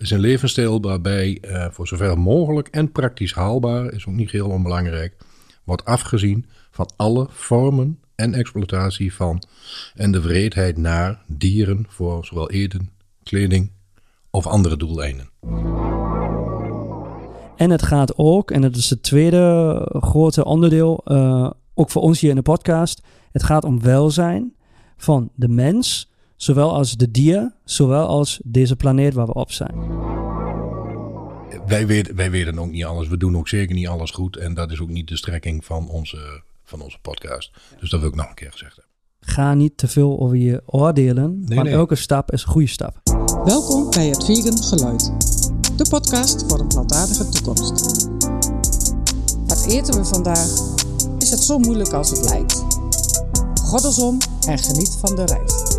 is een levensstijl waarbij uh, voor zover mogelijk en praktisch haalbaar, is ook niet heel onbelangrijk, wordt afgezien van alle vormen en exploitatie van en de wreedheid naar dieren voor zowel eten, kleding of andere doeleinden. En het gaat ook, en dat is het tweede grote onderdeel, uh, ook voor ons hier in de podcast. Het gaat om welzijn van de mens, zowel als de dier, zowel als deze planeet waar we op zijn. Wij weten, wij weten ook niet alles. We doen ook zeker niet alles goed. En dat is ook niet de strekking van onze, van onze podcast. Dus dat wil ik nog een keer gezegd hebben. Ga niet te veel over je oordelen, nee, maar elke stap is een goede stap. Welkom bij het Vegan Geluid. De podcast voor een plantaardige toekomst. Wat eten we vandaag? Is het zo moeilijk als het lijkt? Goddelsom en geniet van de reis.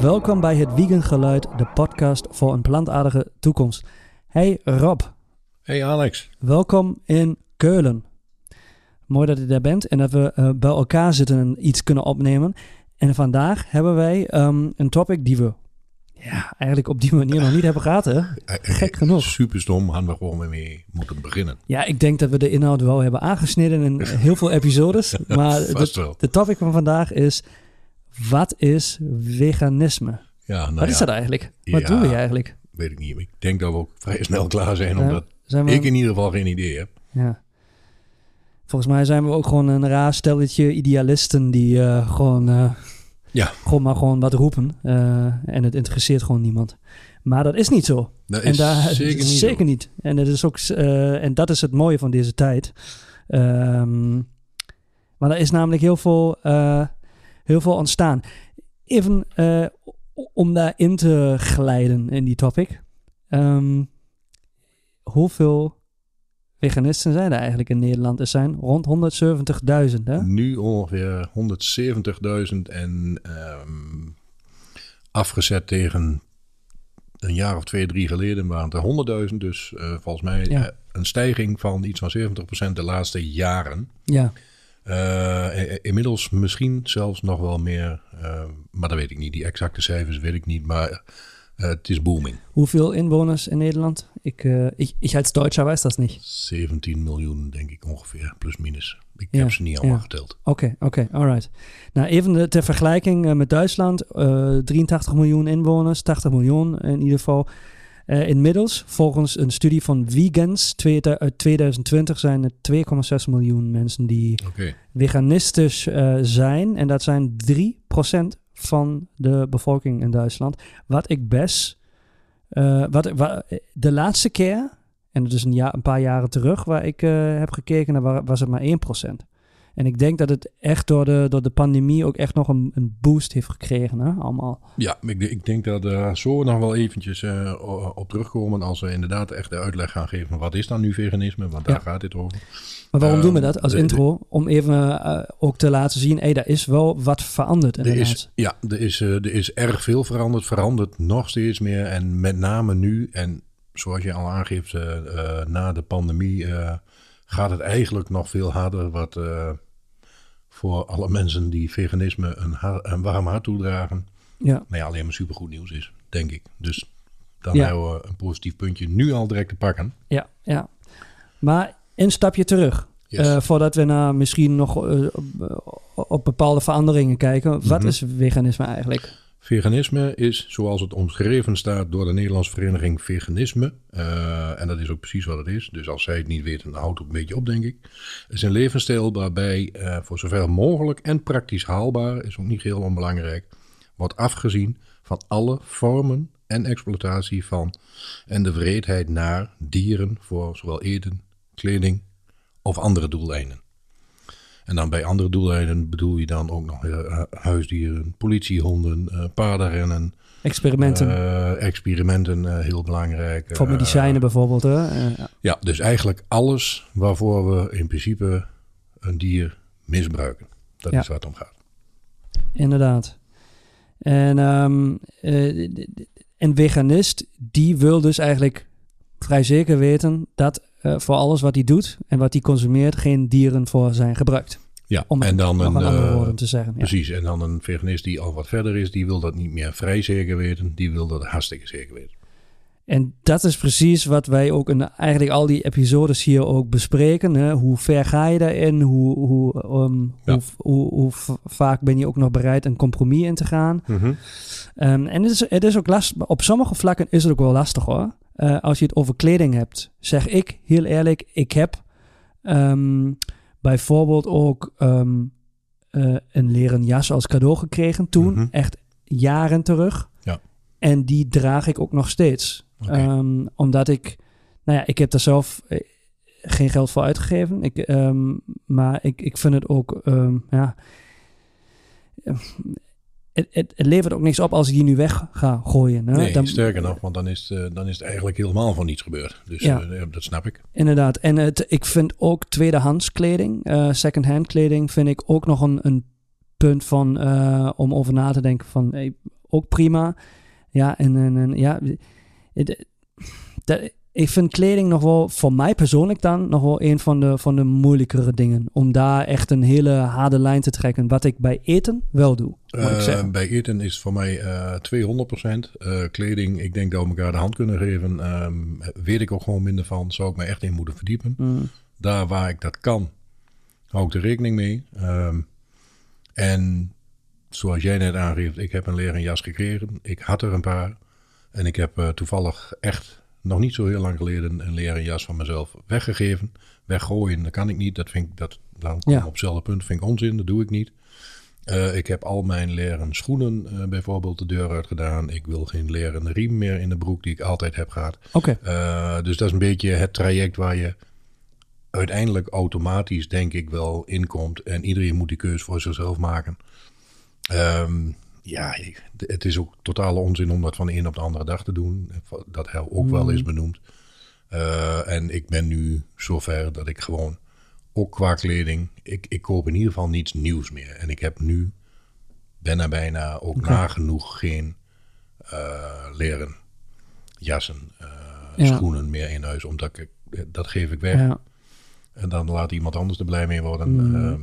Welkom bij het Vegan Geluid, de podcast voor een plantaardige toekomst. Hey Rob. Hey Alex. Welkom in Keulen. Mooi dat je daar bent en dat we uh, bij elkaar zitten en iets kunnen opnemen. En vandaag hebben wij um, een topic die we ja, eigenlijk op die manier nog niet hebben gehad. Hè? Eh, Gek genoeg. Super stom, hadden we gewoon mee moeten beginnen. Ja, ik denk dat we de inhoud wel hebben aangesneden in heel veel episodes. Maar de, de, topic van vandaag is: wat is veganisme? Ja, nou wat is dat eigenlijk? Wat ja, doen we eigenlijk? Weet ik niet. Ik denk dat we ook vrij snel klaar zijn, omdat zijn we... ik in ieder geval geen idee heb. Ja. Volgens mij zijn we ook gewoon een raar stelletje idealisten die uh, gewoon. Uh, ja. Gewoon maar gewoon wat roepen. Uh, en het interesseert gewoon niemand. Maar dat is niet zo. Dat en is daar, zeker, niet, zeker niet. En dat is ook en dat is het mooie van deze tijd. Um, maar er is namelijk heel veel, heel veel ontstaan. Even uh, om daarin te glijden in die topic. Um, hoeveel veganisten zijn er eigenlijk in Nederland? Er zijn rond 170.000, hè? Nu ongeveer 170.000 en um, afgezet tegen een jaar of twee, drie geleden waren het er 100.000. Dus uh, volgens mij ja. uh, een stijging van iets van 70% de laatste jaren. Ja. Uh, inmiddels misschien zelfs nog wel meer, maar dat weet ik niet. Die exacte cijfers weet ik niet, maar uh, het is booming. Hoeveel inwoners in Nederland? Ik, uh, ich, ich als Deutscher weiß das nicht. 17 miljoen, denk ik ongeveer, plus minus. Ik ja, heb ze niet allemaal ja. geteld. Oké, okay, oké, okay, alright. Nou, even de, ter vergelijking uh, met Duitsland. 83 miljoen inwoners, 80 miljoen in ieder geval. Inmiddels, volgens een studie van Vegans uit 2020, zijn er 2,6 miljoen mensen die okay. veganistisch zijn. En dat zijn 3% van de bevolking in Duitsland. Wat ik best. Uh, wat, wat, de laatste keer, en dat is een, jaar, een paar jaren terug, waar ik heb gekeken, was het maar 1%. En ik denk dat het echt door de, door de pandemie ook echt nog een, een boost heeft gekregen, hè, allemaal. Ja, ik, ik denk dat we uh, zo nog wel eventjes uh, op terugkomen als we inderdaad echt de uitleg gaan geven van wat is dan nu veganisme, want daar ja. gaat dit over. Maar waarom doen we dat als intro? Om even uh, ook te laten zien, hé, daar is wel wat veranderd er is, Ja, er is, er is erg veel veranderd, verandert nog steeds meer en met name nu en zoals je al aangeeft, na de pandemie gaat het eigenlijk nog veel harder wat voor alle mensen die veganisme een, een warm hart toedragen. Ja. Nou ja, alleen maar supergoed nieuws is, denk ik. Dus dan hebben we een positief puntje nu al direct te pakken. Ja, ja. Maar een stapje terug. Yes. Uh, voordat we naar misschien nog uh, op bepaalde veranderingen kijken. Wat mm -hmm. is veganisme eigenlijk? Veganisme is, zoals het omschreven staat door de Nederlandse Vereniging Veganisme, uh, en dat is ook precies wat het is, dus als zij het niet weten, dan houdt het een beetje op, denk ik, is een levensstijl waarbij uh, voor zover mogelijk en praktisch haalbaar, is ook niet heel onbelangrijk, wordt afgezien van alle vormen en exploitatie van en de wreedheid naar dieren voor zowel eten, kleding of andere doeleinden. En dan bij andere doeleinden bedoel je dan ook nog uh, huisdieren, politiehonden, uh, paardenrennen. Experimenten. Uh, experimenten, heel belangrijk. Voor medicijnen bijvoorbeeld. Hè? Ja. dus eigenlijk alles waarvoor we in principe een dier misbruiken. Dat ja. is waar het om gaat. Inderdaad. En um, een veganist, die wil dus eigenlijk vrij zeker weten dat voor alles wat hij doet en wat hij consumeert geen dieren voor zijn gebruikt. Ja, Om en dan een, andere eh, woorden te zeggen. Ja. Precies, en dan een veganist die al wat verder is, die wil dat niet meer vrij zeker weten. Die wil dat hartstikke zeker weten. En dat is precies wat wij ook in eigenlijk al die episodes hier ook bespreken. Hè? Hoe ver ga je daarin? Hoe, hoe, ehm, Ja. hoe, hoe, hoe v- vaak ben je ook nog bereid een compromis in te gaan? Ehm, en het is, het is ook lastig. Op sommige vlakken is het ook wel lastig hoor. Eh, als je het over kleding hebt, zeg ik heel eerlijk, ik heb ehm, bijvoorbeeld ook ehm, eh, een leren jas als cadeau gekregen toen, Mhm. echt jaren terug. Ja. En die draag ik ook nog steeds. Ehm, omdat ik, nou ja, ik heb daar zelf eh, geen geld voor uitgegeven. Ik, maar ik, ik vind het ook, ja. Het, het, het levert ook niks op als ik die nu weg ga gooien. Hè? Nee, Dan- sterker nog, want dan is, het, eh, dan is het eigenlijk helemaal van niets gebeurd. Dus Ja. eh, dat snap ik. Inderdaad. En het, ik vind ook tweedehands kleding, eh second-hand kleding, vind ik ook nog een, een punt van om over na te denken van hey, ook prima. Ja, en, en, en ja, het- dat- ik vind kleding nog wel, voor mij persoonlijk dan, nog wel een van de, van de moeilijkere dingen. Om daar echt een hele harde lijn te trekken. Wat ik bij eten wel doe, Eh, bij eten is voor mij eh 200%. Eh, kleding, ik denk dat we elkaar de hand kunnen geven. Ehm, weet ik ook gewoon minder van. Zou ik me echt in moeten verdiepen. Mm, Daar waar ik dat kan, hou ik er rekening mee. Ehm, en zoals jij net aangeeft, ik heb een leren jas gekregen. Ik had er een paar. En ik heb eh, toevallig echt nog niet zo heel lang geleden een leren jas van mezelf weggegeven. Weggooien, dat kan ik niet. Dat vind ik, dat, dan kom ik Ja. op hetzelfde punt. vind ik onzin, dat doe ik niet. Eh, ik heb al mijn leren schoenen eh, bijvoorbeeld de deur uit gedaan. Ik wil geen leren riem meer in de broek die ik altijd heb gehad. Oké, Eh, dus dat is een beetje het traject waar je uiteindelijk automatisch, denk ik, wel inkomt. En iedereen moet die keuze voor zichzelf maken. Ehm, ja, het is ook totale onzin om dat van de een op de andere dag te doen. Dat hij ook wel is benoemd. Eh, en ik ben nu zover dat ik gewoon, ook qua kleding, ik, ik koop in ieder geval niets nieuws meer. En ik heb nu bijna bijna ook nagenoeg geen eh, leren jassen, eh, Ja. schoenen meer in huis. Omdat ik, dat geef ik weg. ja. En dan laat iemand anders er blij mee worden. Mm. Ehm,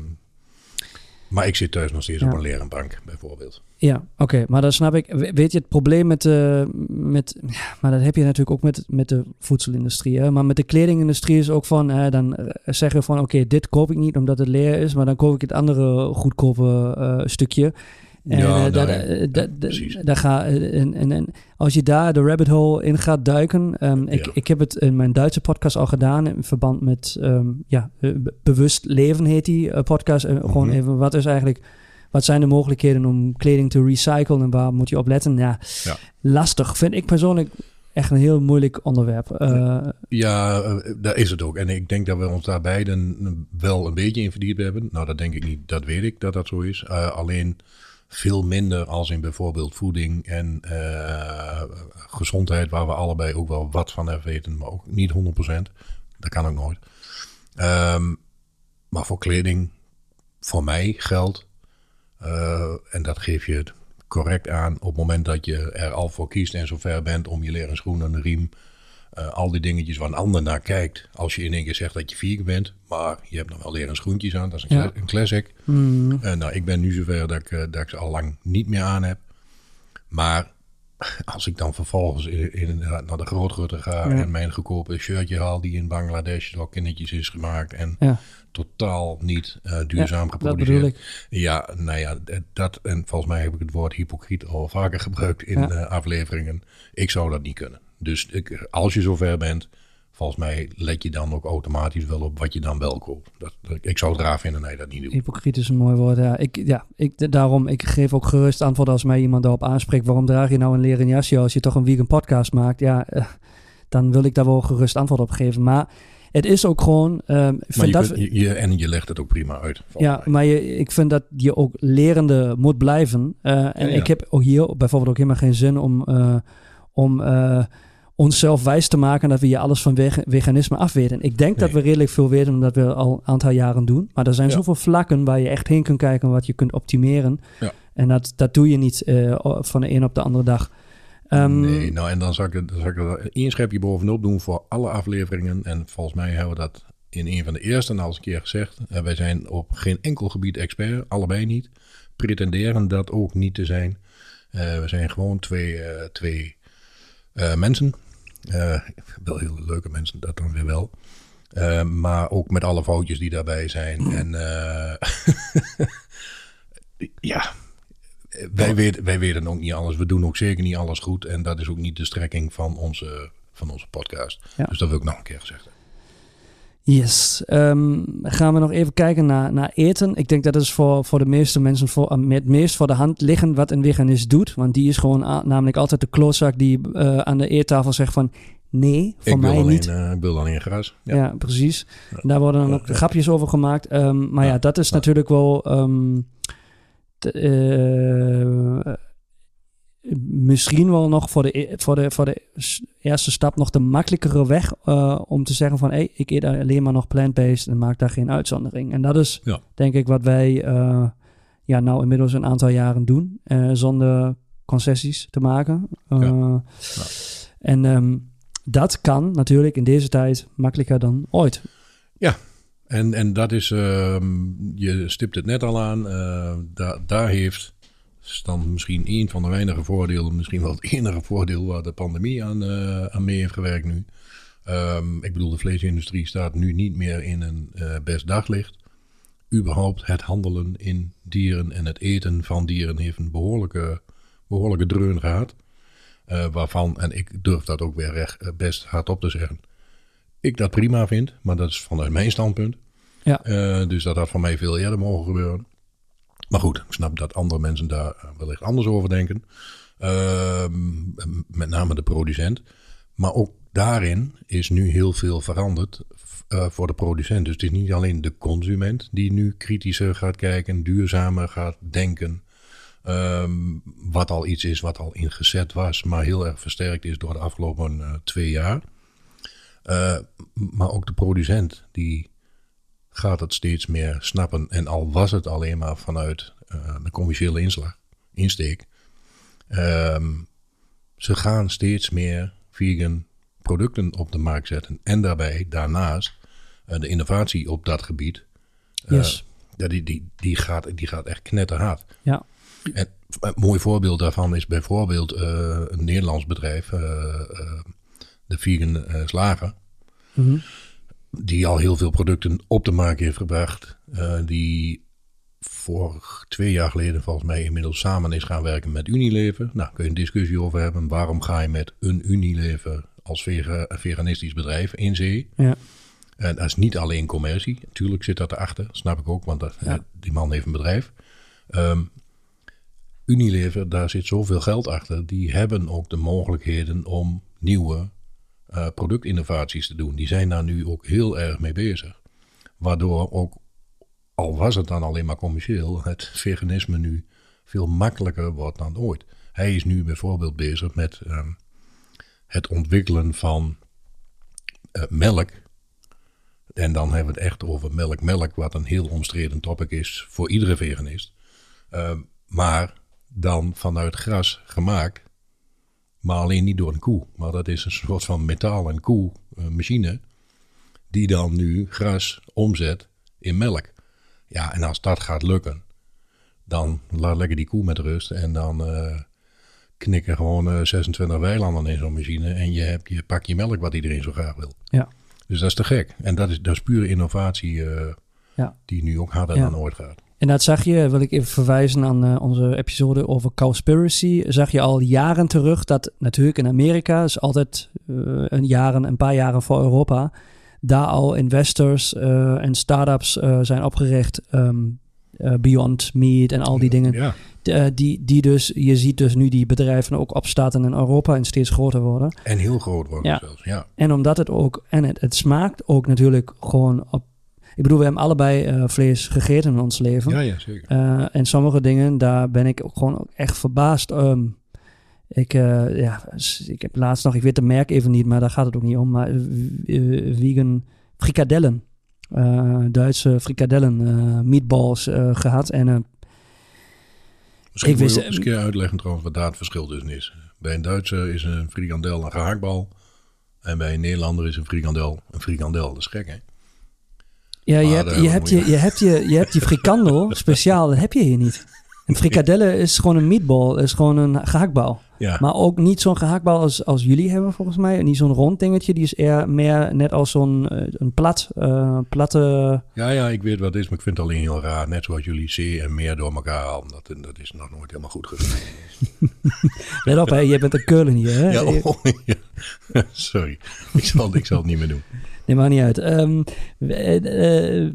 maar ik zit thuis nog steeds Ja. op een leren bank, bijvoorbeeld. Ja, oké, maar dan snap ik. We- Weet je, het probleem met, de met ja, maar dat heb je natuurlijk ook met, met de voedselindustrie. Hè? Maar met de kledingindustrie is ook van, eh, dan eh, zeggen we van, oké, dit koop ik niet omdat het leer is, maar dan koop ik het andere goedkope eh, stukje. En Ja, daar- ja, ja, daar- precies. daar ga, en, en, en als je daar de rabbit hole in gaat duiken. ehm, ik, Ja. ik heb het in mijn Duitse podcast al gedaan in verband met ehm, ja, eh, be- bewust leven heet die eh, podcast. Gewoon Mhm. even, wat is eigenlijk, wat zijn de mogelijkheden om kleding te recyclen en waar moet je op letten? Ja, Ja. lastig vind ik persoonlijk echt een heel moeilijk onderwerp. Eh, Ja, daar is het ook. En ik denk dat we ons daar beiden wel een beetje in verdiept hebben. Nou, dat denk ik niet. Dat weet ik dat dat zo is. Alleen veel minder als in bijvoorbeeld voeding en eh, gezondheid, waar we allebei ook wel wat van af weten, maar ook niet 100%. Dat kan ook nooit. Ehm, maar voor kleding, voor mij geldt, eh, en dat geef je correct aan op het moment dat je er al voor kiest en zover bent om je leren schoenen, een riem, eh, al die dingetjes waar een ander naar kijkt. Als je in één keer zegt dat je vegan bent, maar je hebt nog wel leren schoentjes aan, dat is een, Ja. cla- een classic. mm, Eh, nou, ik ben nu zover dat ik, eh, dat ik ze al lang niet meer aan heb. Maar als ik dan vervolgens in, in- naar de grootrutter ga Ja. en mijn goedkope shirtje haal die in Bangladesh door kindertjes is gemaakt en ja, totaal niet eh, duurzaam Ja, geproduceerd. Ja, nou ja, dat en volgens mij heb ik het woord hypocriet al vaker gebruikt in afleveringen. Ik zou dat niet kunnen. Dus ik, als je zover bent, volgens mij let je dan ook automatisch wel op wat je dan wel koopt. Dat, dat- ik zou het raar vinden dat je dat niet doet. Hypocriet is een mooi woord. Ja, ik, ja ik, daarom, ik geef ook gerust antwoord als mij iemand daarop aanspreekt. Waarom draag je nou een leren jasje als je toch een vegan podcast maakt? Ja, eh, dan wil ik daar wel gerust antwoord op geven. Maar het is ook gewoon... ehm, Maar je dat, kunt, je, je- en je legt het ook prima uit. ja, mij. maar je, ik vind dat je ook lerende moet blijven. Eh, en Ja, ja. ik heb ook hier bijvoorbeeld ook helemaal geen zin om, eh, om onszelf wijs te maken dat we hier alles van veg- veganisme afweten. Ik denk dat we redelijk veel weten, omdat we al een aantal jaren doen. Maar er zijn Ja. zoveel vlakken waar je echt heen kunt kijken, wat je kunt optimeren. Ja. En dat, dat doe je niet eh, van de een op de andere dag. Ehm, nee, nou en dan zou ik, dan zou ik er één schepje bovenop doen voor alle afleveringen. En volgens mij hebben we dat in een van de eerste al eens een keer gezegd. Uh, wij zijn op geen enkel gebied expert, allebei niet. Pretenderen dat ook niet te zijn. Uh, we zijn gewoon twee, twee mensen. Wel heel leuke mensen, dat dan weer wel. maar ook met alle foutjes die daarbij zijn. En ja, wij, weten, wij weten ook niet alles. We doen ook zeker niet alles goed. En dat is ook niet de strekking van onze, van onze podcast. Ja. Dus dat wil ik nog een keer gezegd hebben. Yes. Um, gaan we nog even kijken naar, naar eten. Ik denk dat is voor, voor de meeste mensen voor, het meest voor de hand liggen wat een veganist doet. Want die is gewoon namelijk altijd de klootzak die uh, aan de eettafel zegt van... Nee, voor ik mij alleen, niet. Uh, ik wil alleen gras. Ja, ja precies. Ja. Daar worden dan ook grapjes over gemaakt. Um, maar ja, dat is natuurlijk wel... Um, uh, misschien wel nog voor de, e-, voor, de, voor de eerste stap nog de makkelijkere weg uh, om te zeggen van hey, ik eet alleen maar nog plant-based en maak daar geen uitzondering. En dat is ja. denk ik wat wij uh, ja, nou inmiddels een aantal jaren doen, uh, zonder concessies te maken. Ja. Ja. En um, dat kan natuurlijk in deze tijd makkelijker dan ooit. Ja, en, en dat is, ehm, je stipt het net al aan, da, daar heeft is dan misschien een van de weinige voordelen, misschien wel het enige voordeel waar de pandemie aan, uh, aan mee heeft gewerkt nu. Um, ik bedoel, de vleesindustrie staat nu niet meer in een uh, best daglicht. Überhaupt het handelen in dieren en het eten van dieren heeft een behoorlijke, behoorlijke dreun gehad. Uh, waarvan, en ik durf dat ook weer recht, best hardop te zeggen, ik dat prima vind, maar dat is vanuit mijn standpunt. Ja. dus dat had van mij veel eerder mogen gebeuren. Maar goed, ik snap dat andere mensen daar eh, wellicht anders over denken. Uh, met name de producent. Maar ook daarin is nu heel veel veranderd uh, voor de producent. Dus het is niet alleen de consument die nu kritischer gaat kijken, duurzamer gaat denken. Um, wat al iets is wat al ingezet was, maar heel erg versterkt is door de afgelopen uh, twee jaar. Maar ook de producent die gaat het steeds meer snappen. En al was het alleen maar vanuit uh, de commerciële inslag, insteek. Um, ze gaan steeds meer vegan producten op de markt zetten. En daarbij, daarnaast, uh, de innovatie op dat gebied. Uh, yes. die, die, die, gaat, die gaat echt knetterhard. Ja. En een mooi voorbeeld daarvan is bijvoorbeeld een Nederlands bedrijf, de Vegan Slager. Mm -hmm die al heel veel producten op de markt heeft gebracht. Uh, die voor twee jaar geleden volgens mij inmiddels samen is gaan werken met Unilever. Nou, kun je een discussie over hebben. Waarom ga je met een Unilever als vega veganistisch bedrijf in zee? Ja. En dat is niet alleen commercie. Natuurlijk zit dat erachter, snap ik ook, want dat, ja. die man heeft een bedrijf. Um, Unilever, daar zit zoveel geld achter. Die hebben ook de mogelijkheden om nieuwe uh, productinnovaties te doen. Die zijn daar nu ook heel erg mee bezig. Waardoor ook, al was het dan alleen maar commercieel, het veganisme nu veel makkelijker wordt dan ooit. Hij is nu bijvoorbeeld bezig met um, het ontwikkelen van uh, melk. En dan hebben we het echt over melk-melk, wat een heel omstreden topic is voor iedere veganist. Uh, maar dan vanuit gras gemaakt maar alleen niet door een koe. Maar dat is een soort van metaal- en koe machine. Die dan nu gras omzet in melk. Ja, en als dat gaat lukken, dan laat lekker die koe met rust. En dan uh, knikken gewoon uh, 26 weilanden in zo'n machine. En je, hebt, je pak je melk wat iedereen zo graag wil. Ja. Dus dat is te gek. En dat is, dat is pure innovatie uh, ja. die nu ook harder ja. dan ooit gaat. En dat zag je, wil ik even verwijzen aan uh, onze episode over Cowspiracy, zag je al jaren terug dat natuurlijk in Amerika, is altijd uh, een, jaren, een paar jaren voor Europa, daar al investors uh, en startups zijn opgericht, um, Beyond Meat en al die dingen. Ja. die, die dus, je ziet dus nu die bedrijven ook opstarten in Europa en steeds groter worden. En heel groot worden ja. zelfs, ja. En omdat het ook, en het, het smaakt ook natuurlijk gewoon op ik bedoel, we hebben allebei uh, vlees gegeten in ons leven. Ja, ja, zeker. Uh, en sommige dingen, daar ben ik ook gewoon echt verbaasd. Um, ik, uh, ja, ik heb laatst nog, ik weet de merk even niet, maar daar gaat het ook niet om. Maar vegan frikadellen. Duitse frikadellen, meatballs gehad. En Misschien ik wist, eens een keer uitleggen trouwens wat daar het verschil tussen is. Bij een Duitser is een frikandel een gehaktbal. En bij een Nederlander is een frikandel een frikandel. Dat is gek, hè? Ja, je hebt, je, hebt je, je, hebt je, je hebt die frikandel speciaal, dat heb je hier niet. Een frikadelle is gewoon een meatball, is gewoon een gehaktbal. Ja, Maar ook niet zo'n gehaktbal als, als jullie hebben volgens mij. Niet zo'n rond dingetje, die is eer meer net als zo'n eh, een plat, eh, platte... ja, ja, ik weet wat het is, maar ik vind het alleen heel raar. Net zoals jullie C en meer door elkaar halen. Dat, dat is nog nooit helemaal goed gegaan. Let op, hè, je bent een keulen hier. Hè? Ja, oh, ja. Sorry, ik zal, ik zal het niet meer doen. Nee, maakt niet uit. Ehm, eh, eh,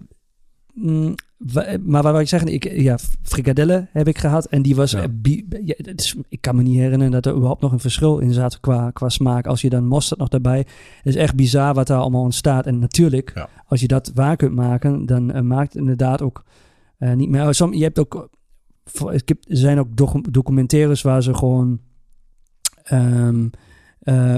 mm, wa- maar wat wil ik zeggen? Ik, ja, frikadellen heb ik gehad. En die was... Ja. eh, bi- ja, het is, ik kan me niet herinneren dat er überhaupt nog een verschil in zat qua, qua smaak. Als je dan mosterd nog daarbij... Het is echt bizar wat daar allemaal ontstaat. En natuurlijk, Ja. als je dat waar kunt maken... dan eh, maakt het inderdaad ook eh, niet meer... Som, je hebt ook... er zijn ook docu- documentaires waar ze gewoon... ehm, eh,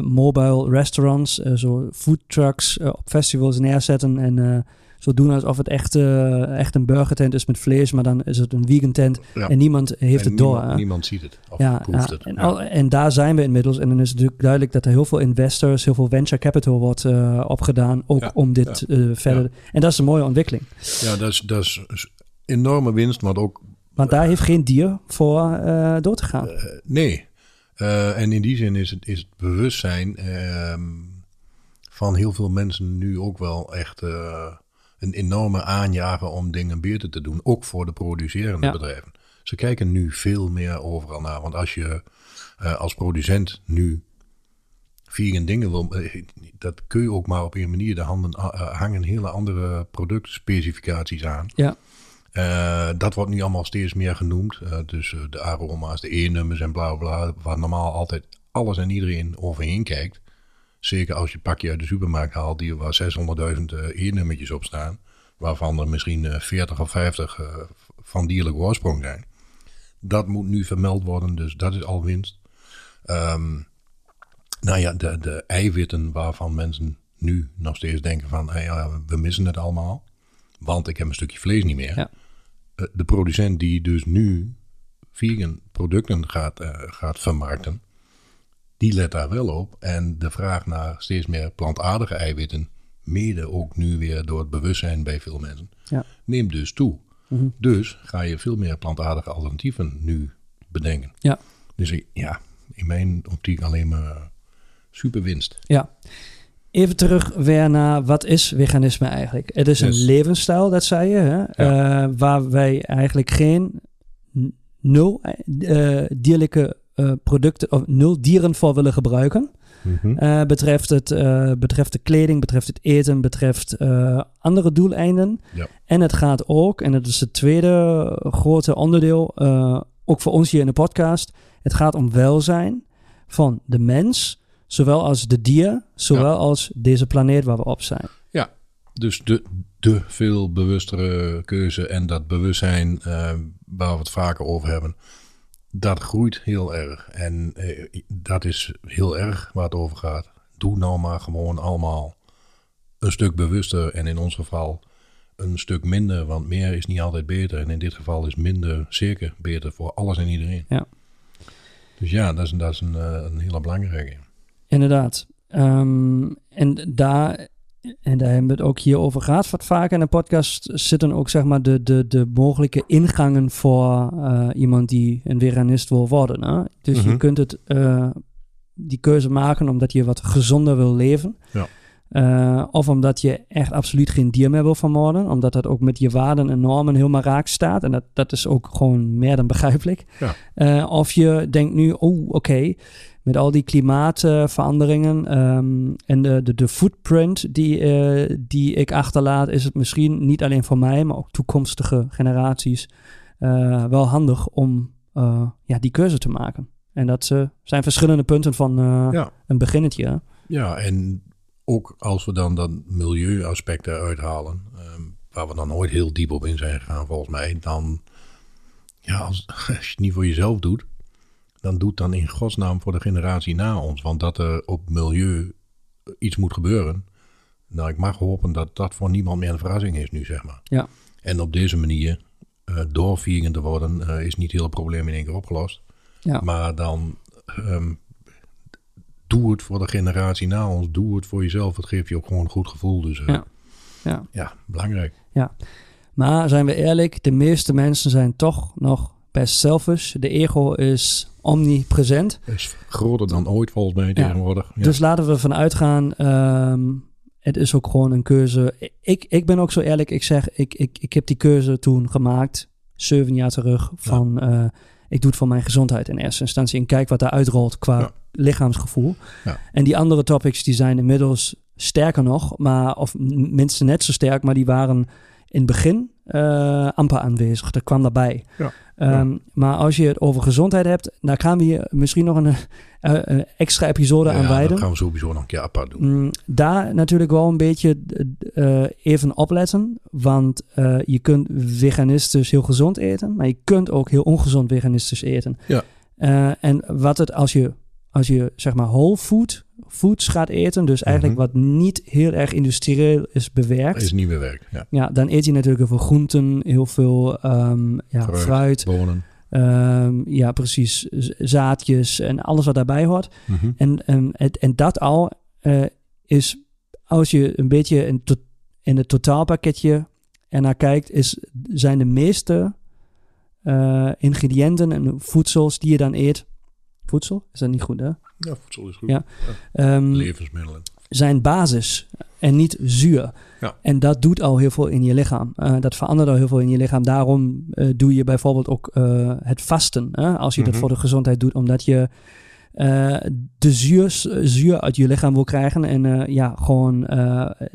mobile restaurants, eh, zo food trucks eh, op festivals neerzetten en eh, zo doen alsof het echt, eh, echt een burgertent is met vlees, maar dan is het een vegan tent Ja. en niemand heeft En het door. Niemand, hè? niemand ziet het of ja, proeft ja, het. En, al- en daar zijn we inmiddels. En dan is het natuurlijk duidelijk dat er heel veel investors, heel veel venture capital wordt eh, opgedaan, ook om dit eh, verder. En dat is een mooie ontwikkeling. Ja, dat is, dat is enorme winst, maar ook Want daar heeft geen dier voor eh, door te gaan. Eh, nee. Eh, en in die zin is het, is het bewustzijn ehm, van heel veel mensen nu ook wel echt eh, een enorme aanjager om dingen beter te doen. Ook voor de producerende Ja. bedrijven. Ze kijken nu veel meer overal naar. Want als je eh, als producent nu vegan dingen wil, dat kun je ook maar op een manier. De handen hangen hele andere productspecificaties aan. Ja. Eh, dat wordt nu allemaal steeds meer genoemd. Eh, dus eh, de aroma's, de E-nummers en bla bla. Waar normaal altijd alles en iedereen overheen kijkt. Zeker als je pakje uit de supermarkt haalt die waar 600.000 eh, E-nummertjes op staan. Waarvan er misschien eh, 40 of 50 eh, van dierlijke oorsprong zijn. Dat moet nu vermeld worden, dus dat is al winst. Ehm, nou ja, de, de eiwitten waarvan mensen nu nog steeds denken van... "Hey, ja, we missen het allemaal, want ik heb een stukje vlees niet meer. Ja. Eh, de producent die dus nu vegan producten gaat, eh, gaat vermarkten, die let daar wel op. En de vraag naar steeds meer plantaardige eiwitten, mede ook nu weer door het bewustzijn bij veel mensen, Ja. neemt dus toe. Mhm. Dus ga je veel meer plantaardige alternatieven nu bedenken. Ja. Dus ik- ja, in mijn optiek alleen maar super winst. Ja. Even terug weer naar wat is veganisme eigenlijk? Het is Yes. een levensstijl, dat zei je, hè? Eh, waar wij eigenlijk geen nul eh, dierlijke eh, producten of nul dieren voor willen gebruiken. Eh, betreft, het, betreft de kleding, betreft het eten, betreft andere doeleinden. Ja. En het gaat ook, en dat is het tweede grote onderdeel, ook voor ons hier in de podcast. Het gaat om welzijn van de mens, zowel als de dier, zowel als deze planeet waar we op zijn. Dus de, de veel bewustere keuze en dat bewustzijn eh, waar we het vaker over hebben, dat groeit heel erg. En eh, dat is heel erg waar het over gaat. Doe nou maar gewoon allemaal een stuk bewuster en in ons geval een stuk minder, want meer is niet altijd beter. En in dit geval is minder zeker beter voor alles en iedereen. Ja. Dus ja, dat is, dat is een, eh, een hele belangrijke. Inderdaad. Ehm, en daar, en daar hebben we het ook hier over gehad wat vaker in de podcast, zitten ook zeg maar de, de, de mogelijke ingangen voor eh, iemand die een veganist wil worden. Hè? Dus je Mhm. kunt het, eh, die keuze maken omdat je wat gezonder wil leven. Ja. Eh, of omdat je echt absoluut geen dier meer wil vermoorden. Omdat dat ook met je waarden en normen helemaal raak staat. En dat, dat is ook gewoon meer dan begrijpelijk. Ja. Of je denkt nu, oh oké, met al die klimaatveranderingen ehm, en de, de, de footprint die, eh, die ik achterlaat, is het misschien niet alleen voor mij, maar ook toekomstige generaties eh, wel handig om eh, ja, die keuze te maken. En dat zijn verschillende punten van Ja. een beginnetje. hè? Ja, en ook als we dan dat milieuaspect eruit halen, ehm, waar we dan nooit heel diep op in zijn gegaan volgens mij, dan, ja, als, als je het niet voor jezelf doet, dan doet dan in godsnaam voor de generatie na ons. Want dat er op milieu iets moet gebeuren, nou, ik mag hopen dat dat voor niemand meer een verrassing is nu, zeg maar. Ja. En op deze manier, eh door vegan te worden, eh, is niet het hele probleem in één keer opgelost. Ja. Maar dan ehm, doe het voor de generatie na ons. Doe het voor jezelf. Het geeft je ook gewoon een goed gevoel. Dus eh, Ja. Ja. ja, belangrijk. Maar zijn we eerlijk, de meeste mensen zijn toch nog best selfish. De ego is omnipresent. is groter dan ooit volgens mij tegenwoordig. Ja. Dus laten we ervan uitgaan, ehm, het is ook gewoon een keuze. Ik, ik ben ook zo eerlijk, ik zeg, ik, ik, ik heb die keuze toen gemaakt, zeven jaar terug, van eh, ik doe het voor mijn gezondheid in eerste instantie en kijk wat daar uitrolt qua Ja. lichaamsgevoel. En die andere topics die zijn inmiddels sterker nog, maar, of minstens net zo sterk, maar die waren in het begin eh, amper aanwezig. Dat kwam daarbij. Ja. Ehm, Maar als je het over gezondheid hebt, dan gaan we hier misschien nog een, eh, een extra episode aan Ja, wijden. dat gaan we sowieso nog een keer apart doen. Mm, daar natuurlijk wel een beetje eh, even opletten. Want eh, je kunt veganistisch heel gezond eten, maar je kunt ook heel ongezond veganistisch eten. Ja. Eh, en wat het als je, als je zeg maar whole food foods gaat eten, dus eigenlijk Mhm. wat niet heel erg industrieel is bewerkt. Is niet meer werk. Ja. Ja, dan eet je natuurlijk heel veel groenten, heel veel ehm, ja, Fruit. fruit. Bonen. ehm, ja, precies. Zaadjes en alles wat daarbij hoort. Mhm. En, en, dat al eh, is, als je een beetje in, to- in het totaalpakketje ernaar kijkt, is, zijn de meeste eh, ingrediënten en voedsels die je dan eet. Voedsel? Is dat niet goed, hè? Ja, voedsel is goed. Ja. Ehm, Levensmiddelen. zijn basis en niet zuur. Ja. En dat doet al heel veel in je lichaam. Eh, dat verandert al heel veel in je lichaam. Daarom eh, doe je bijvoorbeeld ook eh, het vasten. Hè? Als je dat Mhm. voor de gezondheid doet, omdat je de zuur, zuur uit je lichaam wil krijgen. En ja, gewoon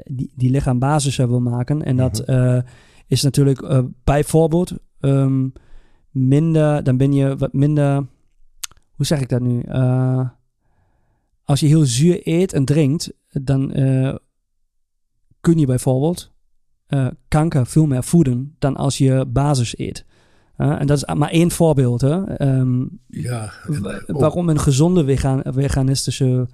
die, die lichaambasis wil maken. En dat Mhm. is natuurlijk bijvoorbeeld ehm, minder, dan ben je wat minder, hoe zeg ik dat nu? Eh, als je heel zuur eet en drinkt, dan eh, kun je bijvoorbeeld eh, kanker veel meer voeden dan als je basis eet. En dat is maar één voorbeeld. Hè? Ehm, Ja, waarom een gezonde vegan, veganistische...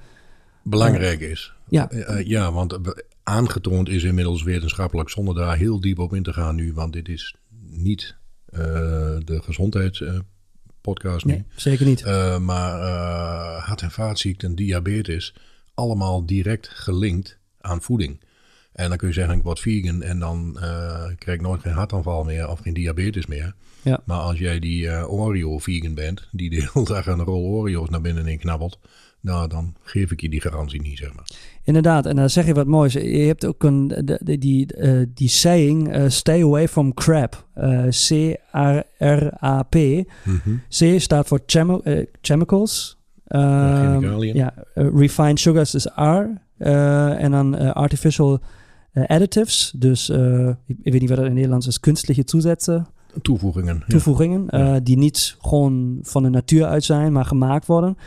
belangrijk is. Ja. Ja, want aangetoond is inmiddels wetenschappelijk, zonder daar heel diep op in te gaan nu, want dit is niet de nu. Nee, zeker niet. Eh, maar eh, hart- en vaatziekten, diabetes, allemaal direct gelinkt aan voeding. En dan kun je zeggen, ik word vegan en dan eh, krijg ik nooit geen hartaanval meer of geen diabetes meer. Ja. Maar als jij die eh, Oreo-vegan bent, die de hele dag een rol Oreo's naar binnen in knabbelt, nou, dan geef ik je die garantie niet, zeg maar. Inderdaad, en dan zeg je wat moois. Je hebt ook een, de- die, eh, die saying, eh, stay away from crap. Eh, C-R-R-A-P. Mhm. C staat voor eh, chemicals. Ja, Ehm, chemicaliën. ja, eh, refined sugars is R. En dan artificial additives. Dus ik, ik weet niet wat dat in Nederlands is. Kunstliche toezetten, Toevoegingen. toevoegingen. Ja. die niet gewoon van de natuur uit zijn, maar gemaakt worden.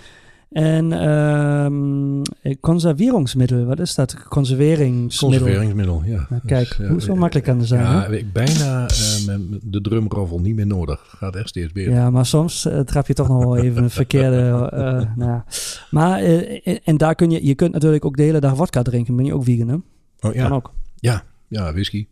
En eh, conserveringsmiddel, wat is dat? Conserveringsmiddel. Conserveringsmiddel, ja. Nou, kijk, Dus, eh, hoe zo makkelijk kan het zijn. Ja, hè? ik bijna eh, de drumroffel niet meer nodig. Gaat echt steeds beter. Ja, maar soms eh, trap je toch nog wel even een verkeerde. eh, nou. Maar eh, en- en daar kun je, je kunt natuurlijk ook de hele dag vodka drinken. Ben je ook vegan, hè? Oh, ja. Kan ook. Ja, ja, whisky.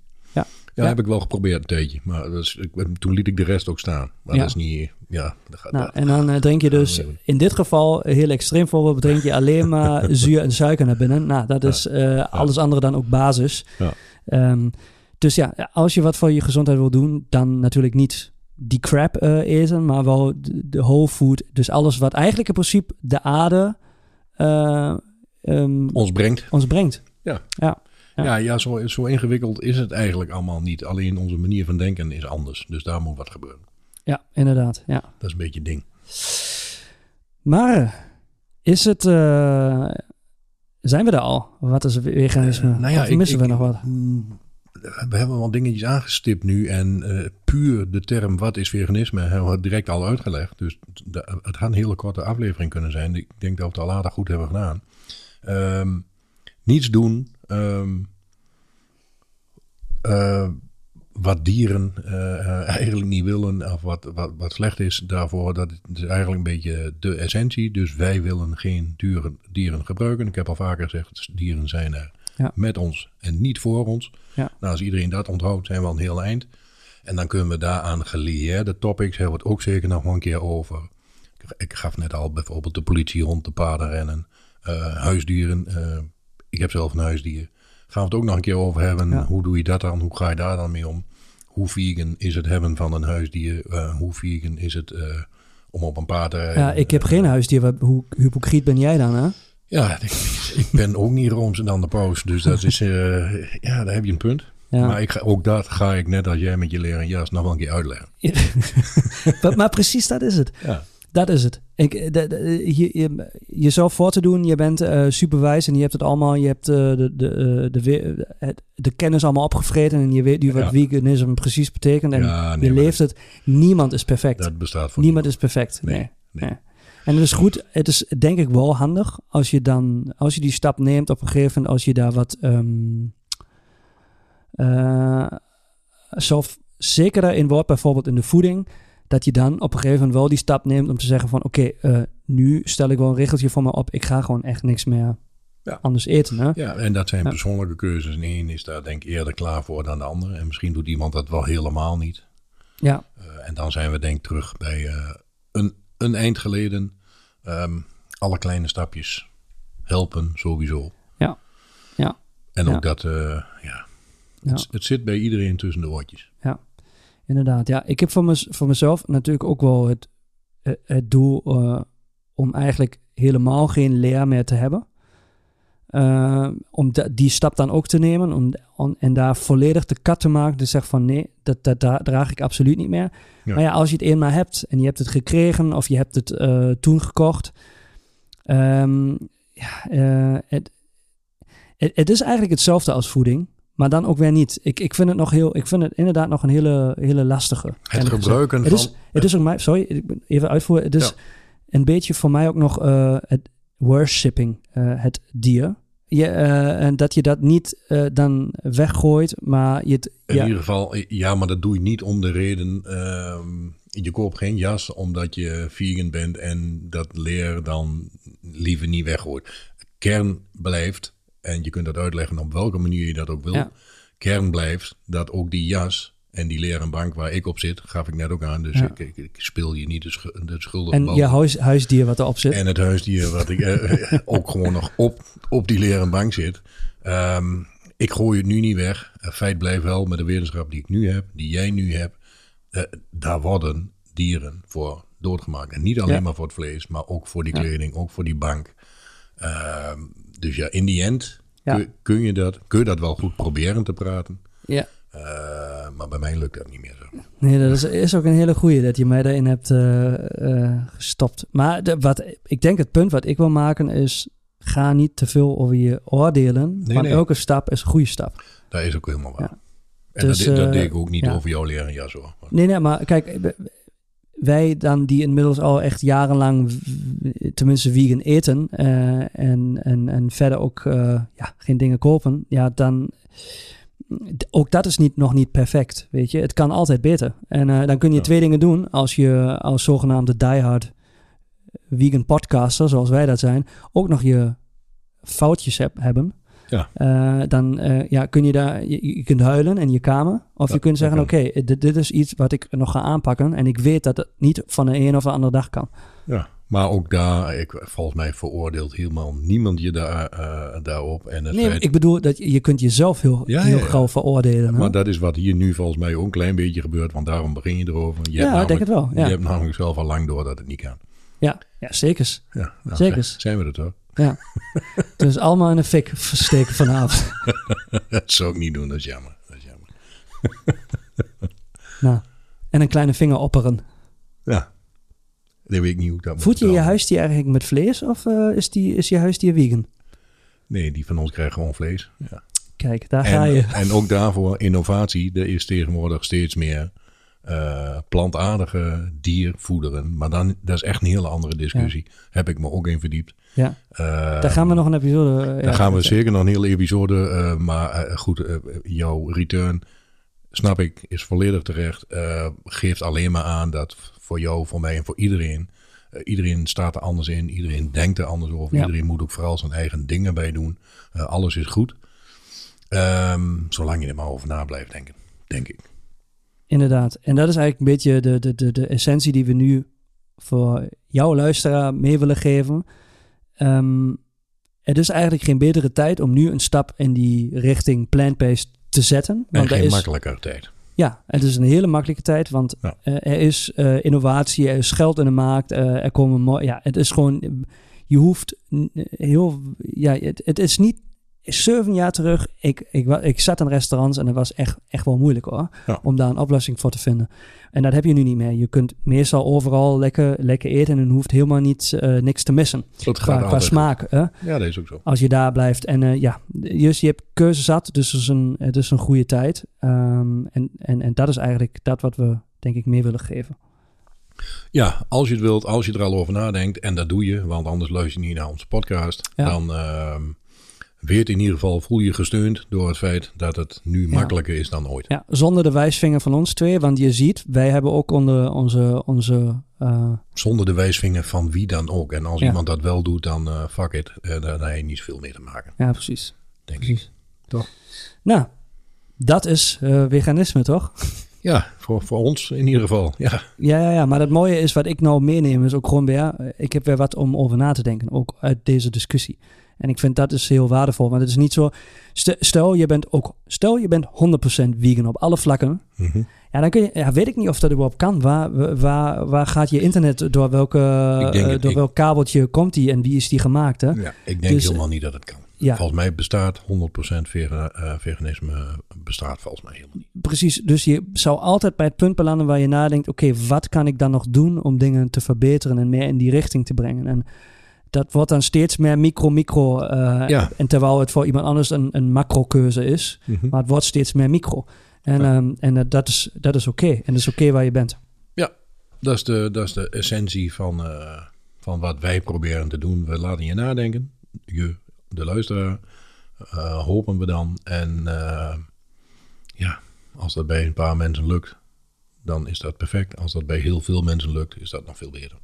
Ja. Heb ik wel geprobeerd een tijdje. Maar dat is, ik, toen liet ik de rest ook staan. Maar Ja. dat is niet... Ja, dat gaat... Nou, dat- en dan eh, drink je dus in dit geval, heel extreem voorbeeld, drink je alleen maar zuur en suiker naar binnen. Nou, dat is eh, alles andere dan ook basis. Ja. Ehm, dus ja, als je wat voor je gezondheid wil doen, dan natuurlijk niet die crap eh, eten, maar wel de, de whole food. Dus alles wat eigenlijk in principe de aarde ehm, ons brengt. ons brengt. Ja. Ja, ja, zo, zo ingewikkeld is het eigenlijk allemaal niet. Alleen onze manier van denken is anders. Dus daar moet wat gebeuren. Ja, inderdaad. Ja. Dat is een beetje het ding. Maar is het. eh, zijn we er al? Wat is veganisme? Eh, nou ja, of missen ik- we nog wat? Mm, We hebben wel dingetjes aangestipt nu. En eh, puur de term wat is veganisme hebben we direct al uitgelegd. Dus het had een hele korte aflevering kunnen zijn. Ik denk dat we het al aardig goed hebben gedaan. Ehm, niets doen. Ehm, eh, wat dieren eh, eh, eigenlijk niet willen of wat, wat, wat slecht is daarvoor, dat is eigenlijk een beetje de essentie. Dus wij willen geen dieren, dieren gebruiken. Ik heb al vaker gezegd, dieren zijn er Ja. met ons en niet voor ons. Ja. Nou, als iedereen dat onthoudt, zijn we al een heel eind. En dan kunnen we daaraan gelieerde topics, hebben we het ook zeker nog wel een keer over. Ik- Ik gaf net al bijvoorbeeld de politie rond de paden rennen, eh, huisdieren. Eh, ik heb zelf een huisdier. Gaan we het ook nog een keer over hebben. Ja. Hoe doe je dat dan? Hoe ga je daar dan mee om? Hoe vegan is het hebben van een huisdier? Eh, hoe vegan is het eh, om op een paard te rijden? Ja, ik heb geen huisdier. Wat- Hoe hypocriet ben jij dan, hè? Ja, ik, ik ben ook niet rooms dan de paus. Dus dat is, eh, ja, daar heb je een punt. Ja. Maar ik ga, ook dat ga ik net als jij met je leren jas nog wel een keer uitleggen. maar, maar precies dat is het. Ja, Dat is het. Ik, de, de- je, je, jezelf voor te doen, je bent eh superwijs en je hebt het allemaal, je hebt eh, de, de, eh, de, de kennis allemaal opgevreten en je weet nu wat Ja. veganisme precies betekent en Ja, nee, je leeft het. Niemand is perfect. dat bestaat voor Niemand is perfect. Nee, Nee. En het is goed, het is denk ik wel handig als je dan, als je die stap neemt op een gegeven moment, als je daar wat eh, zelfzekerder in wordt, bijvoorbeeld in de voeding, dat je dan op een gegeven moment wel die stap neemt om te zeggen van oké, eh, nu stel ik wel een regeltje voor me op, ik ga gewoon echt niks meer Ja. anders eten. Hè? Ja, en dat zijn Ja. persoonlijke keuzes. En één is daar denk ik eerder klaar voor dan de andere. En misschien doet iemand dat wel helemaal niet. Ja, Eh, en dan zijn we denk ik terug bij eh, een, een eind geleden. Ehm, alle kleine stapjes helpen sowieso. Ja. Ja. En ook Ja. dat, ja, ja. Het, het zit bij iedereen tussen de oortjes. Inderdaad, ja. Ik heb voor, mez- voor mezelf natuurlijk ook wel het, eh, het doel eh, om eigenlijk helemaal geen leer meer te hebben. Eh, om die stap dan ook te nemen om, om- en daar volledig de kat te maken. Dus zeg van nee, dat, dat dra- draag ik absoluut niet meer. Ja. Maar ja, als je het eenmaal hebt en je hebt het gekregen of je hebt het toen gekocht. ehm, ja, het, het, het is eigenlijk hetzelfde als voeding. Maar dan ook weer niet. Ik, ik vind het nog heel, ik vind het inderdaad nog een hele, hele lastige. Het gebruiken Het van... het is ook mij, sorry, even uitvoeren. Het is Ja. een beetje voor mij ook nog eh, het worshipping, eh, het dier. Je, eh, en dat je dat niet dan weggooit, maar je het, In ja, ieder geval, ja, maar dat doe je niet om de reden. ehm, je koopt geen jas omdat je vegan bent en dat leer dan liever niet weggooit. Kern blijft, en je kunt dat uitleggen op welke manier je dat ook wil. Ja. Kern blijft dat ook die jas en die leren bank waar ik op zit, gaf ik net ook aan. Dus Ja. ik, ik, ik speel je niet de, schu- de schuldige en je huis, huisdier wat erop zit. En het huisdier wat ik eh, ook gewoon nog op, op die leren bank zit. Ehm, ik gooi het nu niet weg. Feit blijft wel met de wetenschap die ik nu heb, die jij nu hebt. eh, daar worden dieren voor doodgemaakt. En niet alleen Ja. maar voor het vlees, maar ook voor die Ja. kleding, ook voor die bank. Ehm, dus ja, in die end Ja. kun, kun je dat, kun je dat wel goed proberen te praten. ja. Eh, maar bij mij lukt dat niet meer zo. Nee, dat is, is ook een hele goeie dat je mij daarin hebt eh, eh, gestopt. Maar de, wat, ik denk het punt wat ik wil maken is, ga niet te veel over je oordelen. Nee, want nee. elke stap is een goede stap. Dat is ook helemaal waar. Ja. En Dus, dat, de- dat deed ik ook niet ja. over jouw leren jas hoor. Nee, nee, maar kijk, wij dan die inmiddels al echt jarenlang, tenminste vegan eten eh, en, en, en verder ook eh, ja, geen dingen kopen, ja, dan ook dat is niet, nog niet perfect, weet je. Het kan altijd beter. En eh, dan kun je Ja. twee dingen doen als je als zogenaamde diehard vegan podcaster, zoals wij dat zijn, ook nog je foutjes heb, hebben. Ja. Eh, dan eh, ja, kun je daar, je, je kunt huilen in je kamer. Of je kunt zeggen, oké, dit, dit is iets wat ik nog ga aanpakken. En ik weet dat het niet van de een of de andere dag kan. Ja, maar ook daar, ik, volgens mij veroordeelt helemaal niemand je daar, eh, daarop. En het Nee, feit- ik bedoel dat je, je kunt jezelf heel, Ja, heel ja, gauw veroordelen. hè? maar dat is wat hier nu volgens mij ook een klein beetje gebeurt, want daarom begin je erover. Je ja, ik denk het wel. Je hebt namelijk zelf al lang door dat het niet kan. ja, ja zeker. Ja, nou, Zeker. Zijn, zijn we er toch? Ja. dus allemaal in de fik steken vanavond. dat zou ik niet doen, dat is jammer. Dat is jammer. nou, en een kleine vinger opperen. Ja, dat weet ik niet hoe ik dat moet Voed je je huisdier eigenlijk met vlees of eh, is, die, is je huisdier vegan? Nee, die van ons krijgt gewoon vlees. Ja. Kijk, daar ga En, je. en ook daarvoor innovatie. Er is tegenwoordig steeds meer eh, plantaardige diervoederen. Maar dan, dat is echt een hele andere discussie. Heb ik me ook in verdiept. Ja, Eh, daar gaan we nog een episode... eh, Daar ja, gaan we zeker nog een hele episode. eh, maar eh, goed, jouw return, snap ik, is volledig terecht. Geeft alleen maar aan dat voor jou, voor mij en voor iedereen. iedereen staat er anders in. Iedereen denkt er anders over. Ja. Iedereen moet ook vooral zijn eigen dingen bij doen. Alles is goed. Ehm, zolang je er maar over na blijft denken, denk ik. Inderdaad. En dat is eigenlijk een beetje de, de, de, de essentie die we nu voor jouw luisteraar mee willen geven. Ehm, het is eigenlijk geen betere tijd om nu een stap in die richting plant-based te zetten. En Want er geen is, makkelijker tijd. ja, het is een hele makkelijke tijd, want Ja. eh, er is eh, innovatie, er is geld in de markt, eh, er komen ja, het is gewoon, je hoeft heel, ja, het, het is niet, zeven jaar terug, ik, ik, ik zat in restaurants en het was echt, echt wel moeilijk hoor, Ja. om daar een oplossing voor te vinden. En dat heb je nu niet meer. Je kunt meestal overal lekker, lekker eten en je hoeft helemaal niet, eh, niks te missen Dat gaat qua, qua smaak. Hè? Ja, dat is ook zo. als je daar blijft. En eh, ja, dus je hebt keuze zat, dus het is een, het is een goede tijd. Ehm, en, en, en dat is eigenlijk dat wat we, denk ik, meer willen geven. Ja, als je het wilt, als je er al over nadenkt, en dat doe je, want anders luister je niet naar onze podcast, Ja. dan ehm weet in ieder geval, voel je gesteund door het feit dat het nu Ja. makkelijker is dan ooit. Ja, zonder de wijsvinger van ons twee, want je ziet, wij hebben ook onder onze, onze eh, Zonder de wijsvinger van wie dan ook. En als Ja. iemand dat wel doet, dan eh fuck it, eh, daar heb je niet zoveel mee te maken, ja, precies. denk ik. Precies. Toch? Nou, dat is veganisme, toch? Ja, voor, voor ons in ieder geval. Ja, Ja, ja, ja, maar het mooie is wat ik nou meeneem is ook gewoon weer, ik heb weer wat om over na te denken, ook uit deze discussie. En ik vind dat is heel waardevol, want het is niet zo, st- stel je bent ook, stel je bent 100% vegan op alle vlakken, Mhm. ja, dan kun je, ja, weet ik niet of dat überhaupt kan. Waar, waar, waar gaat je internet, door, welke, eh, het- door ik- welk kabeltje komt die en wie is die gemaakt, hè? ja ik denk Dus, helemaal niet dat het kan. Ja, Volgens mij bestaat 100% vega, eh, veganisme bestaat volgens mij helemaal niet. precies. Dus je zou altijd bij het punt belanden waar je nadenkt, oké, wat kan ik dan nog doen om dingen te verbeteren en meer in die richting te brengen? En dat wordt dan steeds meer micro-micro. eh, Ja. En terwijl het voor iemand anders een, een macro-keuze is, Mhm. maar het wordt steeds meer micro. En, Ja. ehm, en eh, dat is, dat is oké. En dat is oké waar je bent. Dat is de, dat is de essentie van, eh, van wat wij proberen te doen. We laten je nadenken. Je, de luisteraar, hopen we dan. En ja, als dat bij een paar mensen lukt, dan is dat perfect. Als dat bij heel veel mensen lukt, is dat nog veel beter.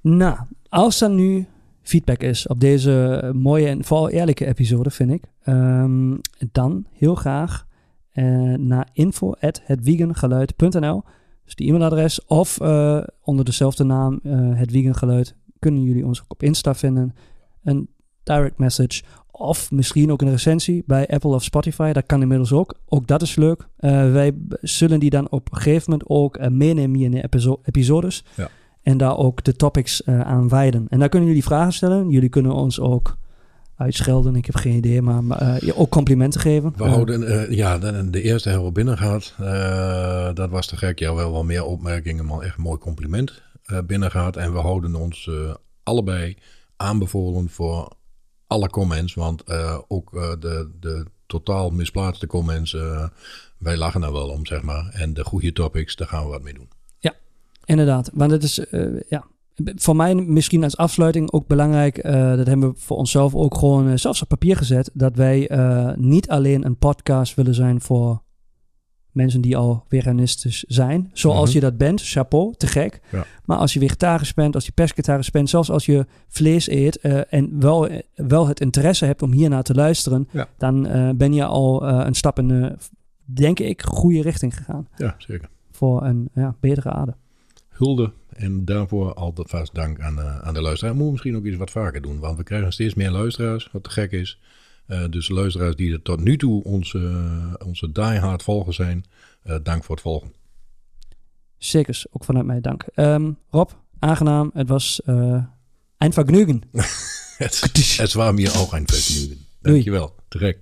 Nou, als er nu feedback is op deze mooie en vooral eerlijke episode, vind ik, ehm, dan heel graag eh, naar info.hetvegangeluid.nl dus die e-mailadres of eh, onder dezelfde naam, eh het Vegan Geluid, kunnen jullie ons ook op Insta vinden. Een direct message of misschien ook een recensie bij Apple of Spotify. Dat kan inmiddels ook. Ook dat is leuk. Wij zullen die dan op een gegeven moment ook meenemen hier in de episo- episodes. Ja. En daar ook de topics eh, aan wijden. En daar kunnen jullie vragen stellen. Jullie kunnen ons ook uitschelden. Ik heb geen idee, maar, ja, ook complimenten geven. We Eh, houden, ja, de, de eerste hebben we binnen gehad. Eh, dat was te gek. Ja, wel wel meer opmerkingen, maar echt een mooi compliment binnen gehad. En we houden ons allebei aanbevolen voor alle comments. Want ook de, de totaal misplaatste comments, wij lachen er wel om, zeg maar. En de goede topics, daar gaan we wat mee doen. Inderdaad, want het is eh, ja, voor mij misschien als afsluiting ook belangrijk. eh, dat hebben we voor onszelf ook gewoon eh, zelfs op papier gezet. Dat wij niet alleen een podcast willen zijn voor mensen die al veganistisch zijn. Zoals Mhm. je dat bent, chapeau, te gek. Ja. Maar als je vegetarisch bent, als je pescatarisch bent, zelfs als je vlees eet en wel, wel het interesse hebt om hiernaar te luisteren, Ja. dan ben je al een stap in de, denk ik, goede richting gegaan. Ja, zeker. Voor een ja, betere aarde. Hulde en daarvoor altijd vast dank aan, eh, aan de luisteraar. Moeten we misschien ook eens wat vaker doen, want we krijgen steeds meer luisteraars, wat te gek is. Eh, dus luisteraars die er tot nu toe onze, onze diehard volgers zijn, eh, dank voor het volgen. Zeker, ook vanuit mij dank. Ehm, Rob, aangenaam. Het was een vergnügen. Het, het was mir auch ein Vergnügen. Dankjewel. Direct.